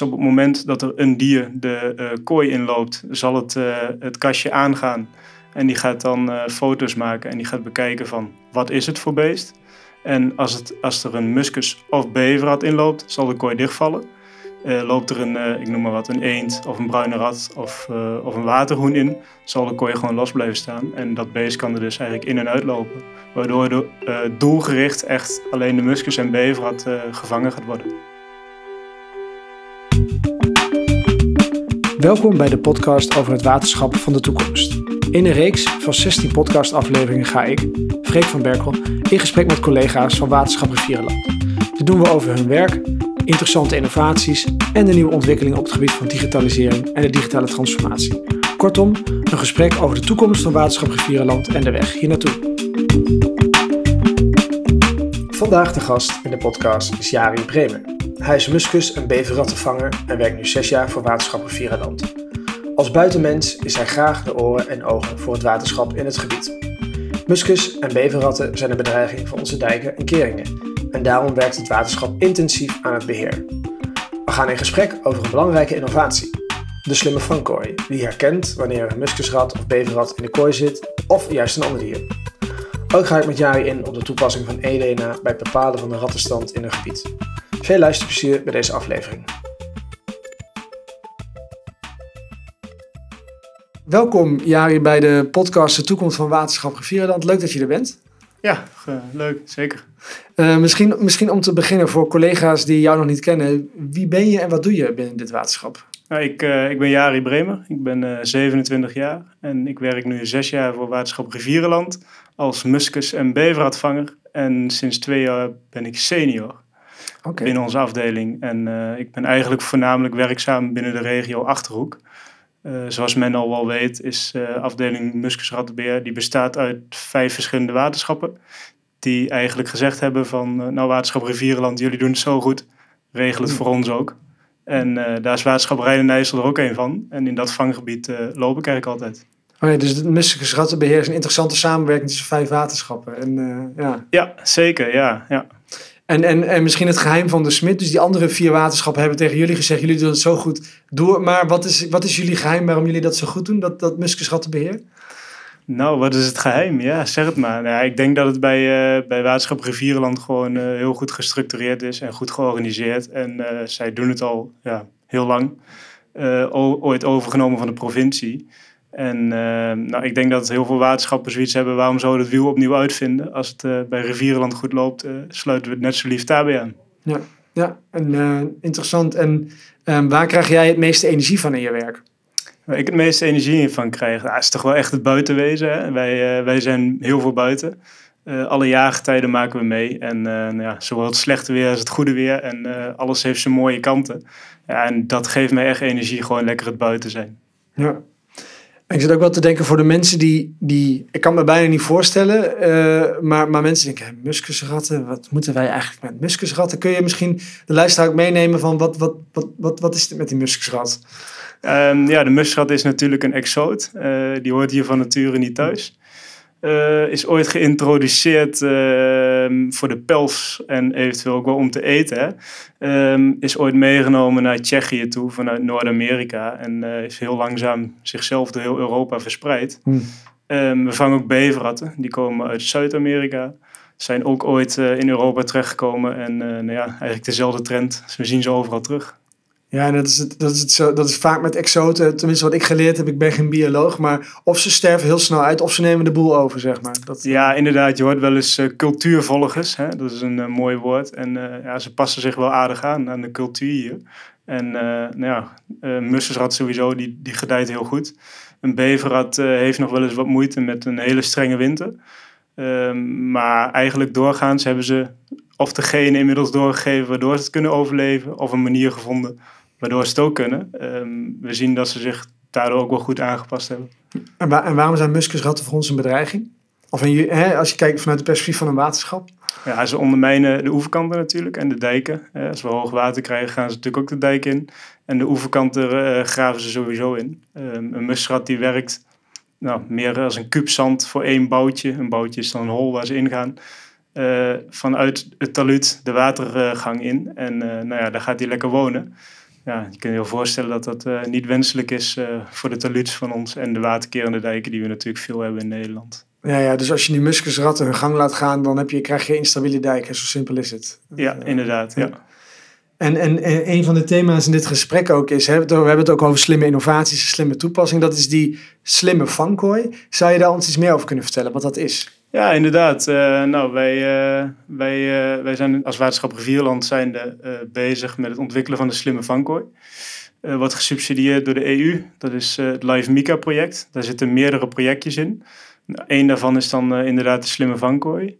Dus op het moment dat er een dier de uh, kooi inloopt, zal het uh, het kastje aangaan. En die gaat dan uh, foto's maken en die gaat bekijken van wat is het voor beest. En als, het, als er een muskus of beverrat inloopt, zal de kooi dichtvallen. Loopt er een, ik noem maar wat, een eend of een bruine rat of, of een waterhoen in, zal de kooi gewoon los blijven staan. En dat beest kan er dus eigenlijk in en uitlopen. Waardoor de, doelgericht echt alleen de muskus en beverrat gevangen gaat worden. Welkom bij de podcast over het waterschap van de toekomst. In een reeks van 16 podcastafleveringen ga ik, Freek van Berkel, in gesprek met collega's van Waterschap Rivierenland. Dit doen we over hun werk, interessante innovaties en de nieuwe ontwikkelingen op het gebied van digitalisering en de digitale transformatie. Kortom, een gesprek over de toekomst van Waterschap Rivierenland en de weg hier naartoe. Vandaag de gast in de podcast is Jari Bremer. Hij is muskus- en beverrattenvanger en werkt nu zes jaar voor Waterschap Rivierenland. Als buitenmens is hij graag de oren en ogen voor het waterschap in het gebied. Muskus en beverratten zijn een bedreiging voor onze dijken en keringen en daarom werkt het waterschap intensief aan het beheer. We gaan in gesprek over een belangrijke innovatie. De slimme vangkooi, die herkent wanneer een muskusrat of beverrat in de kooi zit of juist een ander dier. Ook ga ik met Jari in op de toepassing van EDNA bij het bepalen van de rattenstand in een gebied. Veel luisterplezier bij deze aflevering. Welkom Jari bij de podcast De Toekomst van Waterschap Rivierenland. Leuk dat je er bent. Ja, leuk, zeker. Uh, misschien, misschien om te beginnen voor collega's die jou nog niet kennen. Wie ben je en wat doe je binnen dit waterschap? Nou, ik, uh, ik ben Jari Bremer, ik ben uh, 27 jaar en ik werk nu zes jaar voor Waterschap Rivierenland als muskus- en beveratvanger. En sinds twee jaar ben ik senior okay. binnen onze afdeling. En ik ben eigenlijk voornamelijk werkzaam binnen de regio Achterhoek. Uh, zoals men al wel weet, is uh, afdeling Muskusrattenbeheer, die bestaat uit vijf verschillende waterschappen. Die eigenlijk gezegd hebben van, nou waterschap Rivierenland, jullie doen het zo goed, regel het voor ons ook. En daar is waterschap Rijn en IJssel er ook een van. En in dat vanggebied loop ik eigenlijk altijd. Oh ja, dus het Muskusrattenbeheer is een interessante samenwerking tussen vijf waterschappen. En, ja. ja, zeker, ja. ja. En, en, en misschien het geheim van de smid. Dus die andere vier waterschappen hebben tegen jullie gezegd: jullie doen het zo goed door. Maar wat is, wat is jullie geheim waarom jullie dat zo goed doen, dat, dat muskusrattenbeheer? Nou, wat is het geheim? Ja, zeg het maar. Nou, ik denk dat het bij, uh, bij Waterschap Rivierenland gewoon uh, heel goed gestructureerd is en goed georganiseerd. En uh, zij doen het al ja, heel lang. ooit overgenomen van de provincie. En uh, nou, ik denk dat heel veel waterschappen zoiets hebben. Waarom zouden we het wiel opnieuw uitvinden? Als het uh, bij Rivierenland goed loopt, uh, sluiten we het net zo lief daarbij aan. Ja, ja en, interessant. En ehm, waar krijg jij het meeste energie van in je werk? Waar ik het meeste energie van krijg, nou, is toch wel echt het buitenwezen. Hè? Wij, wij zijn heel veel buiten. alle jaargetijden maken we mee. En nou ja, zowel het slechte weer als het goede weer. En alles heeft zijn mooie kanten. Ja, en dat geeft mij echt energie, gewoon lekker het buiten zijn. Ja, ik zit ook wel te denken voor de mensen die, die ik kan me bijna niet voorstellen, uh, maar, maar mensen denken, muskusratten, wat moeten wij eigenlijk met muskusratten? Kun je misschien de luisteraar ook meenemen van wat, wat, wat, wat, wat is het met die muskusrat? Um, ja, de muskusrat is natuurlijk een exoot. Uh, die hoort hier van nature niet thuis. Uh, is ooit geïntroduceerd uh, voor de pels en eventueel ook wel om te eten. Um, is ooit meegenomen naar Tsjechië toe vanuit Noord-Amerika en uh, is heel langzaam zichzelf door heel Europa verspreid. Hmm. Um, we vangen ook beverratten, die komen uit Zuid-Amerika. Zijn ook ooit in Europa terechtgekomen en nou ja, eigenlijk dezelfde trend. Dus we zien ze overal terug. Ja, dat is, het, dat, is het zo, dat is vaak met exoten, tenminste wat ik geleerd heb, ik ben geen bioloog, maar of ze sterven heel snel uit of ze nemen de boel over, zeg maar. Dat, ja, inderdaad, je hoort wel eens uh, cultuurvolgers, hè? dat is een uh, mooi woord. En uh, ja, ze passen zich wel aardig aan, aan de cultuur hier. En nou ja, mussenrat sowieso, die, die gedijt heel goed. Een beverrat heeft nog wel eens wat moeite met een hele strenge winter. Ehm, maar eigenlijk doorgaans hebben ze of de genen inmiddels doorgegeven waardoor ze het kunnen overleven, of een manier gevonden waardoor ze het ook kunnen. Ehm, we zien dat ze zich daardoor ook wel goed aangepast hebben. En, en waarom zijn muskusratten voor ons een bedreiging? Of in, hè, als je kijkt vanuit het perspectief van een waterschap? Ja, ze ondermijnen de oeverkanten natuurlijk en de dijken. Als we hoog water krijgen, gaan ze natuurlijk ook de dijk in. En de oeverkanten uh, graven ze sowieso in. Um, een muskusrat die werkt nou, meer als een kuub zand voor één boutje. Een boutje is dan een hol waar ze ingaan. Uh, vanuit het talud de watergang in. En uh, nou ja, daar gaat hij lekker wonen. Ja, je kunt je wel voorstellen dat dat uh, niet wenselijk is uh, voor de taluds van ons en de waterkerende dijken die we natuurlijk veel hebben in Nederland. Ja, ja dus als je die muskusratten hun gang laat gaan, dan heb je, krijg je instabiele dijken. Zo simpel is het. Ja, inderdaad. Ja. En, en, en, een van de thema's in dit gesprek ook is, hè, we hebben het ook over slimme innovaties, slimme toepassing. Dat is die slimme vangkooi. Zou je daar ons iets meer over kunnen vertellen, wat dat is? Ja, inderdaad. Uh, nou, wij, uh, wij, uh, wij zijn als waterschap Rivierland zijnde, bezig met het ontwikkelen van de slimme vangkooi. wordt gesubsidieerd door de EU. Dat is het Live Mica project. Daar zitten meerdere projectjes in. Nou, Eén daarvan is dan inderdaad de slimme vangkooi.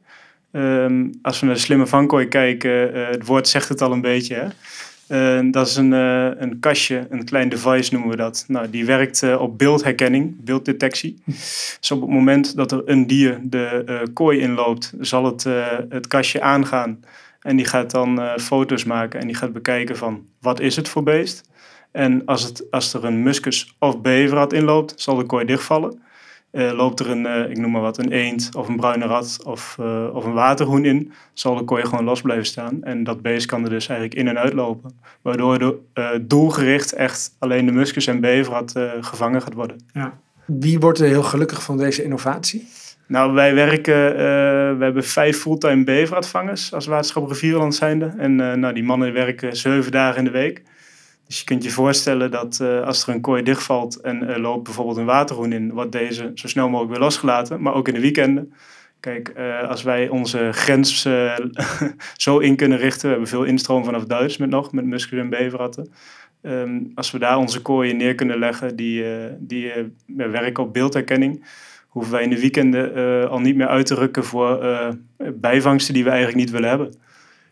Um, als we naar de slimme vangkooi kijken, het woord zegt het al een beetje. Hè? Uh, dat is een, uh, een kastje, een klein device noemen we dat. Nou, die werkt uh, op beeldherkenning, beelddetectie. Dus op het moment dat er een dier de kooi inloopt, zal het het kastje aangaan. En die gaat dan foto's maken en die gaat bekijken van wat is het voor beest. En als, het, als er een muskus of beverrat inloopt, zal de kooi dichtvallen. Uh, loopt er een, uh, ik noem maar wat, een eend of een bruine rat of, uh, of een waterhoen in, zal de kooi gewoon los blijven staan. En dat beest kan er dus eigenlijk in en uitlopen. Waardoor de, doelgericht echt alleen de muskus en beverrat gevangen gaat worden. Ja. Wie wordt er heel gelukkig van deze innovatie? Nou, wij werken, we hebben vijf fulltime beverratvangers als waterschap Rivierland zijnde. En nou, die mannen werken zeven dagen in de week. Dus je kunt je voorstellen dat uh, als er een kooi dichtvalt en er loopt bijvoorbeeld een waterhoen in, wordt deze zo snel mogelijk weer losgelaten, maar ook in de weekenden. Kijk, uh, als wij onze grens uh, zo in kunnen richten, we hebben veel instroom vanaf Duits met nog, met muskus en beverratten. Um, als we daar onze kooien neer kunnen leggen die, die werken op beeldherkenning, hoeven wij in de weekenden al niet meer uit te rukken voor bijvangsten die we eigenlijk niet willen hebben.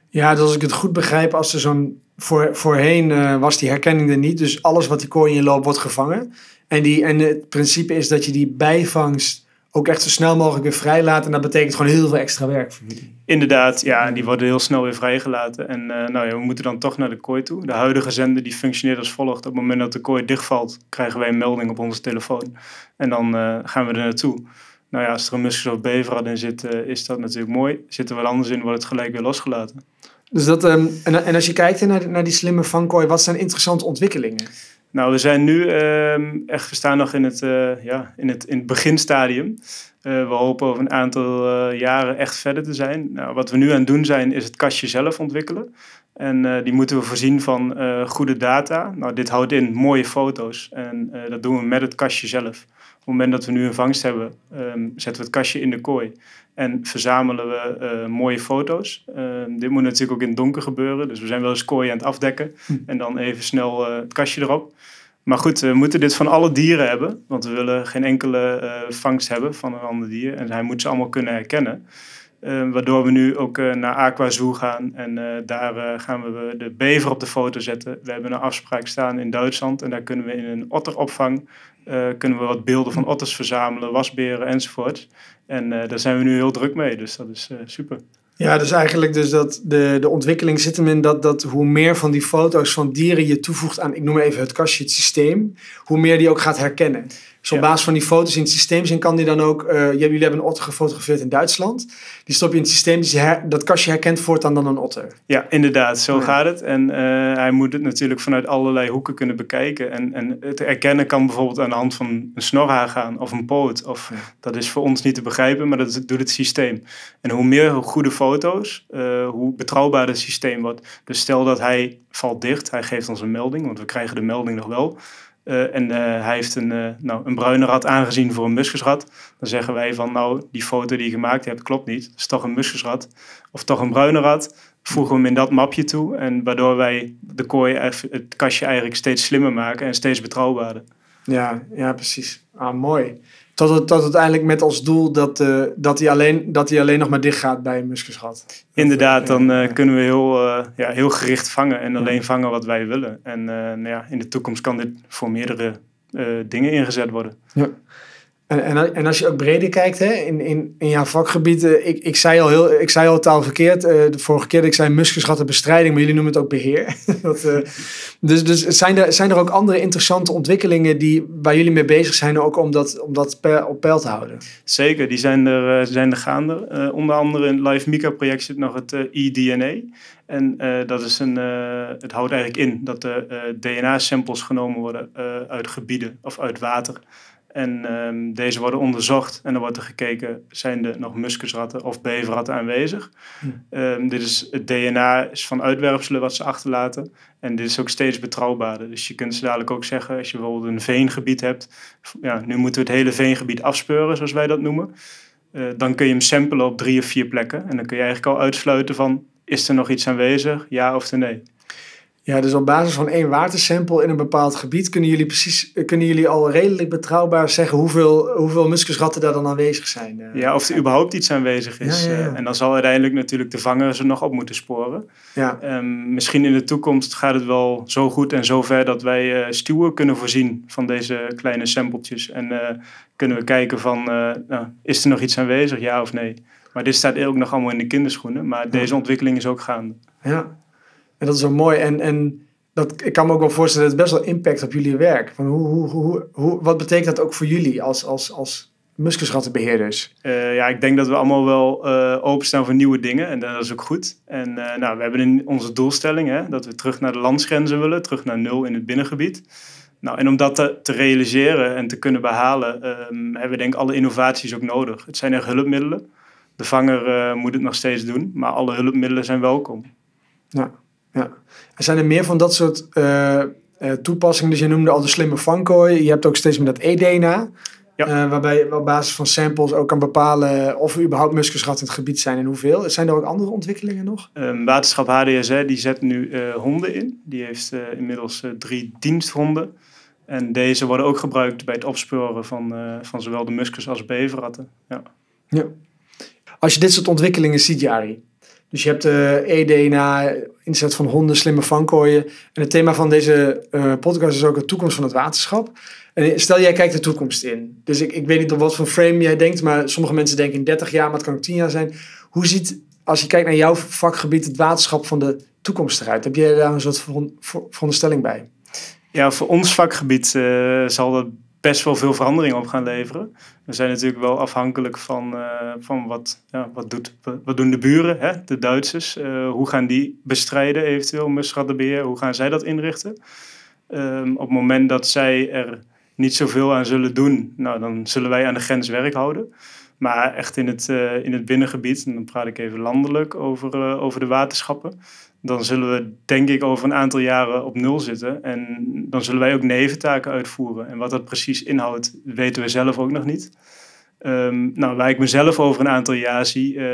Ja, dus als ik het goed begrijp, als er zo'n voor, voorheen uh, was die herkenning er niet. Dus alles wat die kooi in loopt wordt gevangen. En, die, en het principe is dat je die bijvangst ook echt zo snel mogelijk weer vrijlaat. En dat betekent gewoon heel veel extra werk voor jullie. Inderdaad, ja. Die worden heel snel weer vrijgelaten. En uh, nou ja, we moeten dan toch naar de kooi toe. De huidige zender die functioneert als volgt. Op het moment dat de kooi dichtvalt, krijgen wij een melding op onze telefoon. En dan uh, gaan we er naartoe. Nou ja, als er een muskus of in zit, is dat natuurlijk mooi. Zit er wat anders in, wordt het gelijk weer losgelaten. Dus dat, um, en, en als je kijkt naar, naar die slimme vangkooi, wat zijn interessante ontwikkelingen? Nou, we zijn nu um, echt, we staan nog in het, uh, ja, in het, in het beginstadium. Uh, we hopen over een aantal uh, jaren echt verder te zijn. Nou, wat we nu aan het doen zijn, is het kastje zelf ontwikkelen. En die moeten we voorzien van goede data. Nou, dit houdt in mooie foto's. En dat doen we met het kastje zelf. Op het moment dat we nu een vangst hebben, um, zetten we het kastje in de kooi. En verzamelen we uh, mooie foto's. Uh, dit moet natuurlijk ook in het donker gebeuren. Dus we zijn wel eens kooi aan het afdekken. Hm. En dan even snel uh, het kastje erop. Maar goed, we moeten dit van alle dieren hebben. Want we willen geen enkele vangst hebben van een ander dier. En hij moet ze allemaal kunnen herkennen. Waardoor we nu ook naar Aquazoo gaan. En daar gaan we de bever op de foto zetten. We hebben een afspraak staan in Duitsland. En daar kunnen we in een otteropvang kunnen we wat beelden van otters verzamelen, wasberen enzovoort. En daar zijn we nu heel druk mee, dus dat is super. Ja, dus eigenlijk dus dat de, de ontwikkeling zit hem in dat, dat hoe meer van die foto's van dieren je toevoegt aan, ik noem even het kastje, het systeem, hoe meer die ook gaat herkennen. Dus op basis van die foto's in het systeem zien, kan die dan ook. Uh, jullie hebben een otter gefotografeerd in Duitsland. Die stop je in het systeem, dus her, dat kastje herkent voortaan dan een otter. Ja, inderdaad, zo gaat het. En uh, hij moet het natuurlijk vanuit allerlei hoeken kunnen bekijken. En, en het herkennen kan bijvoorbeeld aan de hand van een snorhaar gaan of een poot. Of, Dat is voor ons niet te begrijpen, maar dat doet het systeem. En hoe meer goede foto's, uh, hoe betrouwbaarder het systeem wordt. Dus stel dat hij valt dicht, hij geeft ons een melding, want we krijgen de melding nog wel. Uh, en uh, hij heeft een, nou, een bruine rat aangezien voor een muskusrat. Dan zeggen wij van, nou, die foto die je gemaakt hebt klopt niet. Het is toch een muskusrat. Of toch een bruine rat. Voegen we hem in dat mapje toe. En waardoor wij de kooi, het kastje eigenlijk steeds slimmer maken en steeds betrouwbaarder. Ja, ja precies. Ah, mooi. Tot, het, tot uiteindelijk met als doel dat, uh, dat, hij alleen, dat hij alleen nog maar dicht gaat bij een muskusgat. Inderdaad, dan uh, kunnen we heel, uh, ja, heel gericht vangen en alleen vangen wat wij willen. En nou ja, in de toekomst kan dit voor meerdere dingen ingezet worden. Ja. En, en, als je ook breder kijkt hè, in, in, in jouw vakgebied, eh, ik, ik, zei al heel, ik zei al taal verkeerd. eh, de vorige keer dat ik zei muskusrattenbestrijding, maar jullie noemen het ook beheer. eh, dus dus zijn, er, zijn er ook andere interessante ontwikkelingen die, waar jullie mee bezig zijn, ook om dat, op peil te houden? Zeker, die zijn er, zijn er gaande. Onder andere in het Live Mika project zit nog het eDNA. En dat is een, het houdt eigenlijk in dat de DNA-samples genomen worden uit gebieden of uit water. En ehm, deze worden onderzocht en dan wordt er gekeken, zijn er nog muskusratten of beverratten aanwezig? Hm. Ehm, dit is, het DNA is van uitwerpselen wat ze achterlaten. En dit is ook steeds betrouwbaarder. Dus je kunt ze dadelijk ook zeggen, als je bijvoorbeeld een veengebied hebt. Ja, nu moeten we het hele veengebied afspeuren, zoals wij dat noemen. Eh, dan kun je hem samplen op drie of vier plekken. En dan kun je eigenlijk al uitsluiten van, is er nog iets aanwezig, ja of nee? Ja, dus op basis van één watersample in een bepaald gebied kunnen jullie, precies, eh, kunnen jullie al redelijk betrouwbaar zeggen hoeveel, hoeveel muskusratten daar dan aanwezig zijn. eh. Ja, of er überhaupt iets aanwezig is. Ja, ja, ja. Eh, en dan zal uiteindelijk natuurlijk de vanger ze nog op moeten sporen. ja. Ehm, misschien in de toekomst gaat het wel zo goed en zo ver dat wij eh stuwen kunnen voorzien van deze kleine sampletjes. En kunnen we kijken van, nou, is er nog iets aanwezig, ja of nee? Maar dit staat ook nog allemaal in de kinderschoenen. Maar deze ontwikkeling is ook gaande. Ja, en dat is wel mooi. En, en dat, ik kan me ook wel voorstellen, dat het best wel impact op jullie werk. Van hoe, hoe, hoe, hoe, wat betekent dat ook voor jullie als, als, als muskusrattenbeheerders? Eh, ja, ik denk dat we allemaal wel eh, openstaan voor nieuwe dingen. En dat is ook goed. En eh, nou, we hebben in onze doelstelling hè, dat we terug naar de landsgrenzen willen. Terug naar nul in het binnengebied. Nou, en om dat te, te realiseren en te kunnen behalen, ehm, hebben we denk ik alle innovaties ook nodig. Het zijn echt hulpmiddelen. De vanger moet het nog steeds doen, maar alle hulpmiddelen zijn welkom. Ja, ja. Er zijn er meer van dat soort eh, eh, toepassingen. Dus je noemde al de slimme vangkooi. Je hebt ook steeds meer dat e-DNA. Ja. eh, waarbij je op basis van samples ook kan bepalen of er überhaupt muskusratten in het gebied zijn en hoeveel. Zijn er ook andere ontwikkelingen nog? Ehm, waterschap HDSR die zet nu honden in. Die heeft inmiddels drie diensthonden. En deze worden ook gebruikt bij het opsporen van, van zowel de muskus als beverratten. Ja. Ja. Als je dit soort ontwikkelingen ziet, Jari. Dus je hebt e-DNA, inzet van honden, slimme vangkooien. En het thema van deze eh, podcast is ook de toekomst van het waterschap. En stel, jij kijkt de toekomst in. Dus ik, ik weet niet op wat voor frame jij denkt, maar sommige mensen denken in 30 jaar, maar het kan ook 10 jaar zijn. Hoe ziet, als je kijkt naar jouw vakgebied, het waterschap van de toekomst eruit? Heb jij daar een soort veron- ver- veronderstelling bij? ja, voor ons vakgebied eh, zal dat best wel veel verandering op gaan leveren. We zijn natuurlijk wel afhankelijk van, eh, van wat, ja, wat, doet, wat doen de buren, hè? de Duitsers. Eh, hoe gaan die bestrijden eventueel musrattenbeheer? Hoe gaan zij dat inrichten? Ehm, op het moment dat zij er niet zoveel aan zullen doen, nou, dan zullen wij aan de grens werk houden. Maar echt in het, eh, in het binnengebied, en dan praat ik even landelijk over, eh, over de waterschappen, dan zullen we denk ik over een aantal jaren op nul zitten. En dan zullen wij ook neventaken uitvoeren. En wat dat precies inhoudt, weten we zelf ook nog niet. Ehm, nou, waar ik mezelf over een aantal jaar zie, eh,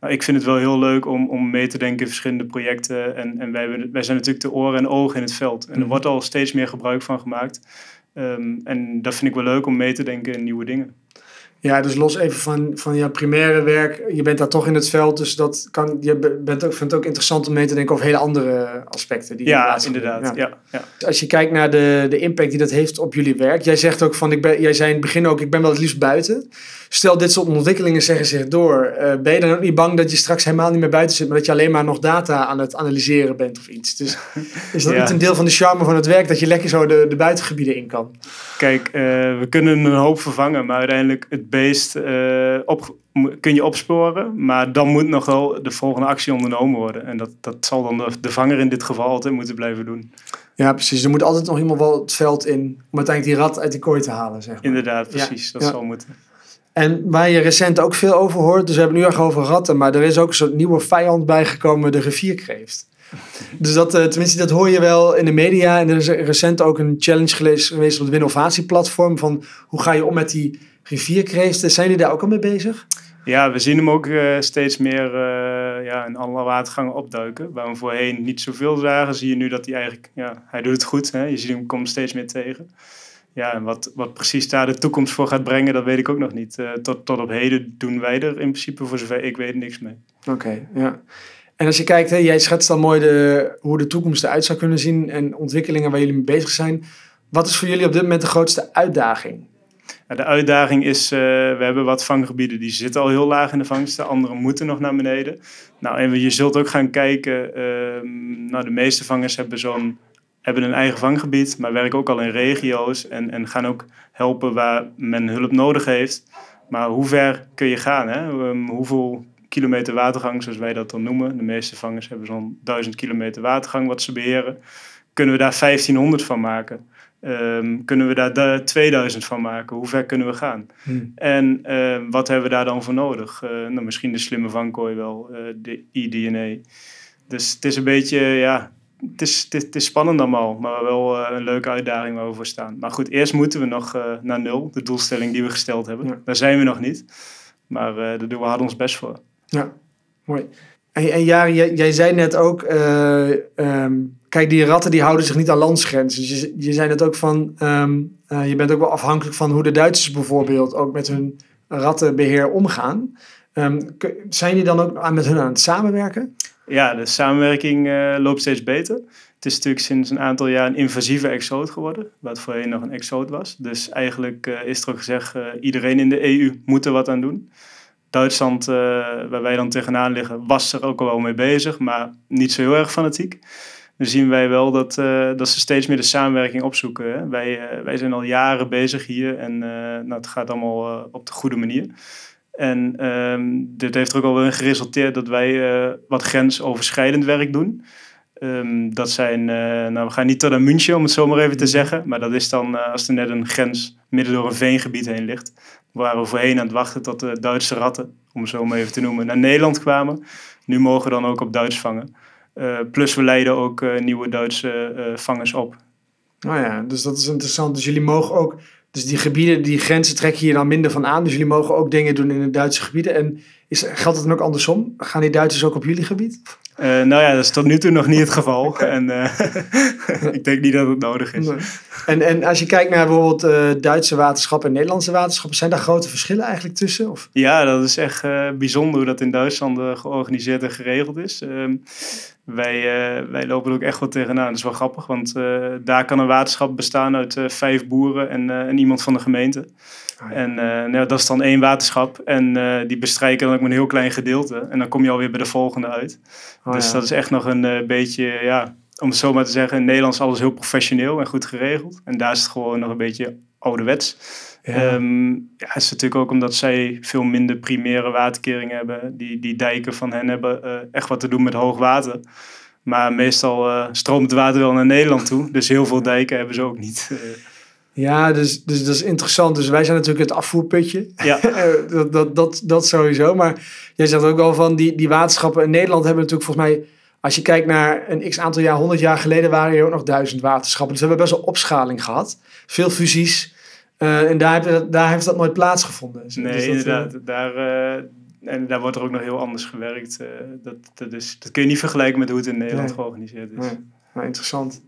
nou, ik vind het wel heel leuk om, om mee te denken in verschillende projecten. En, en wij, wij zijn natuurlijk de oren en ogen in het veld. En er Mhm. wordt al steeds meer gebruik van gemaakt. Ehm, en dat vind ik wel leuk om mee te denken in nieuwe dingen. Ja, dus los even van, van jouw primaire werk. Je bent daar toch in het veld, dus dat kan, je be- bent ook, vindt het ook interessant om mee te denken over hele andere aspecten. Die Ja, inderdaad. Ja. Ja, Als je kijkt naar de, de impact die dat heeft op jullie werk. Jij zegt ook van, ik ben, jij zei in het begin ook, ik ben wel het liefst buiten. Stel, dit soort ontwikkelingen zeggen zich door. eh, ben je dan ook niet bang dat je straks helemaal niet meer buiten zit, maar dat je alleen maar nog data aan het analyseren bent of iets? Dus is dat Ja. niet een deel van de charme van het werk, dat je lekker zo de, de buitengebieden in kan? Kijk, eh, we kunnen een hoop vervangen, maar uiteindelijk het eh, op, kun je opsporen. Maar dan moet nog wel de volgende actie ondernomen worden. En dat, dat zal dan de, de vanger in dit geval altijd moeten blijven doen. Ja, precies. Er moet altijd nog iemand wel het veld in om uiteindelijk die rat uit die kooi te halen, zeg maar. Inderdaad, precies. Dat ja. zal moeten. En waar je recent ook veel over hoort, dus we hebben nu erg over ratten, maar er is ook een soort nieuwe vijand bijgekomen, de rivierkreeft. Dus dat, eh, tenminste, dat hoor je wel in de media. En er is recent ook een challenge geweest, geweest op het Winnovatie-platform van hoe ga je om met die rivierkreeften. Zijn jullie daar ook al mee bezig? Ja, we zien hem ook eh, steeds meer eh, ja, in alle watergangen opduiken. Waar we voorheen niet zoveel zagen, zie je nu dat hij eigenlijk... Ja, hij doet het goed. Hè? Je ziet hem komt steeds meer tegen. Ja, en wat, wat precies daar de toekomst voor gaat brengen, dat weet ik ook nog niet. Eh, tot, tot op heden doen wij er in principe, voor zover ik weet, niks mee. Oké, ja. En als je kijkt, hè, jij schetst dan mooi de, hoe de toekomst eruit zou kunnen zien en ontwikkelingen waar jullie mee bezig zijn. Wat is voor jullie op dit moment de grootste uitdaging? De uitdaging is, uh, we hebben wat vanggebieden die zitten al heel laag in de vangsten, andere moeten nog naar beneden. Nou, en je zult ook gaan kijken, ehm, nou, de meeste vangers hebben zo'n hebben een eigen vanggebied, maar werken ook al in regio's en, en gaan ook helpen waar men hulp nodig heeft. Maar hoe ver kun je gaan? Hè? Um, hoeveel kilometer watergang, zoals wij dat dan noemen. De meeste vangers hebben zo'n 1000 kilometer watergang wat ze beheren. Kunnen we daar 1500 van maken? Um, kunnen we daar 2000 van maken? Hoe ver kunnen we gaan? Hmm. En uh, wat hebben we daar dan voor nodig? Uh, nou, misschien de slimme vangkooi wel, uh, de eDNA. Dus het is een beetje, ja, het is, het, is, spannend allemaal, maar wel uh, een leuke uitdaging waar we voor staan. Maar goed, eerst moeten we nog naar nul, de doelstelling die we gesteld hebben. Daar zijn we nog niet, maar daar doen we hard ons best voor. Ja, mooi. En, en jij, jij, zei net ook, um, kijk, die ratten die houden zich niet aan landsgrenzen. Je, je zei net ook van, um, je bent ook wel afhankelijk van hoe de Duitsers bijvoorbeeld ook met hun rattenbeheer omgaan. Um, zijn jullie dan ook met hun aan het samenwerken? Ja, de samenwerking uh, loopt steeds beter. Het is natuurlijk sinds een aantal jaar een invasieve exoot geworden, wat voorheen nog een exoot was. Dus eigenlijk is er ook gezegd, iedereen in de EU moet er wat aan doen. Duitsland, waar wij dan tegenaan liggen, was er ook al wel mee bezig, maar niet zo heel erg fanatiek. Dan zien wij wel dat, dat ze steeds meer de samenwerking opzoeken. Hè? Wij, wij zijn al jaren bezig hier en nou, het gaat allemaal op de goede manier. En um, dit heeft er ook alweer in geresulteerd dat wij wat grensoverschrijdend werk doen. Um, dat zijn, uh, nou we gaan niet tot aan München om het zo maar even te zeggen, maar dat is dan uh, als er net een grens midden door een veengebied heen ligt. We voorheen aan het wachten tot de Duitse ratten, om het zo maar even te noemen, naar Nederland kwamen. Nu mogen we dan ook op Duits vangen. plus we leiden ook nieuwe Duitse vangers op. Nou ja, dus dat is interessant. Dus jullie mogen ook dus die gebieden, die grenzen trekken hier dan minder van aan. Dus jullie mogen ook dingen doen in de Duitse gebieden. En is, geldt het dan ook andersom? Gaan die Duitsers ook op jullie gebied? Uh, nou ja, dat is tot nu toe nog niet het geval. En uh, ik denk niet dat het nodig is. En, en als je kijkt naar bijvoorbeeld uh, Duitse waterschappen en Nederlandse waterschappen, zijn daar grote verschillen eigenlijk tussen? Of? Ja, dat is echt bijzonder hoe dat in Duitsland georganiseerd en geregeld is. Ehm, wij, wij lopen er ook echt wel tegenaan. Dat is wel grappig, want daar kan een waterschap bestaan uit vijf boeren en, en iemand van de gemeente. Ah, en nou, dat is dan één waterschap. En die bestrijken dan ook met een heel klein gedeelte. En dan kom je alweer bij de volgende uit. Oh, dus dat is echt nog een uh, beetje, ja, om het zo maar te zeggen, in Nederland is alles heel professioneel en goed geregeld. En daar is het gewoon nog een beetje ouderwets. Ja. Um, ja, het is natuurlijk ook omdat zij veel minder primaire waterkeringen hebben. Die, die dijken van hen hebben uh, echt wat te doen met hoog water. Maar meestal uh, stroomt het water wel naar Nederland toe. Dus heel veel dijken hebben ze ook niet. Ja, dus, dus dat is interessant. Dus wij zijn natuurlijk het afvoerputje. Ja. dat, dat, dat, dat sowieso. Maar jij zegt ook wel van die, die waterschappen in Nederland hebben natuurlijk volgens mij... Als je kijkt naar een x aantal jaar, 100 jaar geleden waren er ook nog duizend waterschappen. Dus we hebben best wel opschaling gehad. Veel fusies. Uh, en daar, heb, daar heeft dat nooit plaatsgevonden. Dus, nee, dus dat, inderdaad. Uh, daar, uh, en daar wordt er ook nog heel anders gewerkt. dat, dat, is, dat kun je niet vergelijken met hoe het in Nederland georganiseerd is. Nee. Nou, interessant.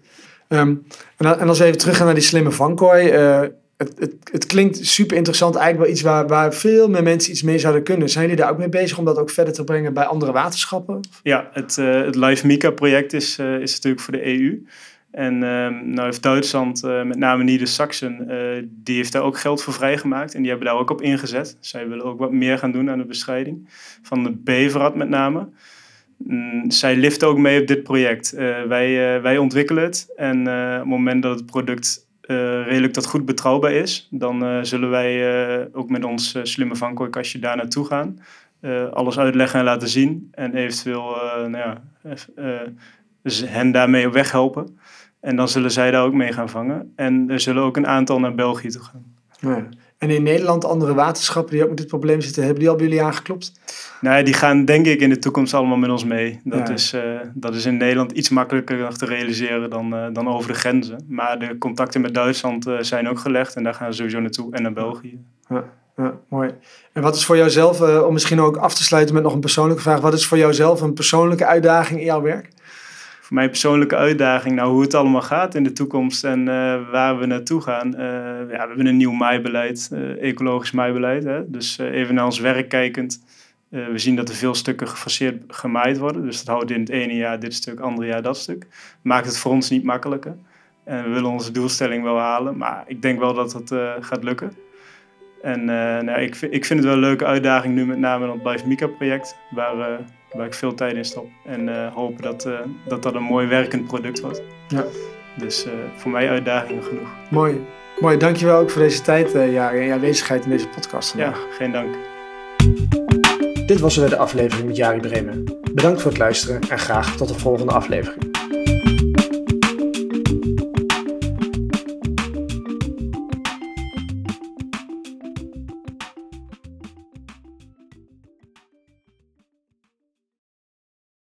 Um, en, en als we even teruggaan naar die slimme vangkooi. Uh, het, het, het, klinkt super interessant. Eigenlijk wel iets waar, waar veel meer mensen iets mee zouden kunnen. Zijn jullie daar ook mee bezig om dat ook verder te brengen bij andere waterschappen? Ja, het, uh, het Live Mica project is, uh, is natuurlijk voor de EU. En um, nou heeft Duitsland, met name Nieder-Saxen, die heeft daar ook geld voor vrijgemaakt. En die hebben daar ook op ingezet. Zij willen ook wat meer gaan doen aan de bestrijding. Van de beverrat met name. Mm, zij liften ook mee op dit project. Uh, wij, uh, wij ontwikkelen het en uh, op het moment dat het product redelijk tot goed betrouwbaar is, dan zullen wij ook met ons slimme vankooikastje daar naartoe gaan. alles uitleggen en laten zien en eventueel nou ja, hen daarmee op weg helpen. En dan zullen zij daar ook mee gaan vangen. En er zullen ook een aantal naar België toe gaan. Ja. En in Nederland andere waterschappen die ook met dit probleem zitten, hebben die al bij jullie aangeklopt? Ja, die gaan denk ik in de toekomst allemaal met ons mee. Dat, is, uh, dat is in Nederland iets makkelijker te realiseren dan, uh, dan over de grenzen. Maar de contacten met Duitsland uh, zijn ook gelegd en daar gaan ze sowieso naartoe en naar België. Ja, ja mooi. En wat is voor jouzelf, om misschien ook af te sluiten met nog een persoonlijke vraag, wat is voor jouzelf een persoonlijke uitdaging in jouw werk? Voor mijn persoonlijke uitdaging, nou, hoe het allemaal gaat in de toekomst en uh, waar we naartoe gaan. Uh, ja, we hebben een nieuw maaibeleid, uh, ecologisch maaibeleid. Hè? Dus even naar ons werk kijkend. we zien dat er veel stukken gefaseerd gemaaid worden. Dus dat houdt in het ene jaar dit stuk, andere jaar dat stuk. Maakt het voor ons niet makkelijker. En we willen onze doelstelling wel halen, maar ik denk wel dat het gaat lukken. En nou, ik, ik vind het wel een leuke uitdaging nu, met name het Live Mika project, waar, waar ik veel tijd in stop. En hopen dat, dat dat een mooi werkend product wordt. Ja. Dus voor mij uitdagingen genoeg. Mooi. Mooi, dankjewel ook voor deze tijd, uh, ja, en je aanwezigheid in deze podcast vandaag. Ja, geen dank. Dit was weer de aflevering met Jari Bremen. Bedankt voor het luisteren en graag tot de volgende aflevering.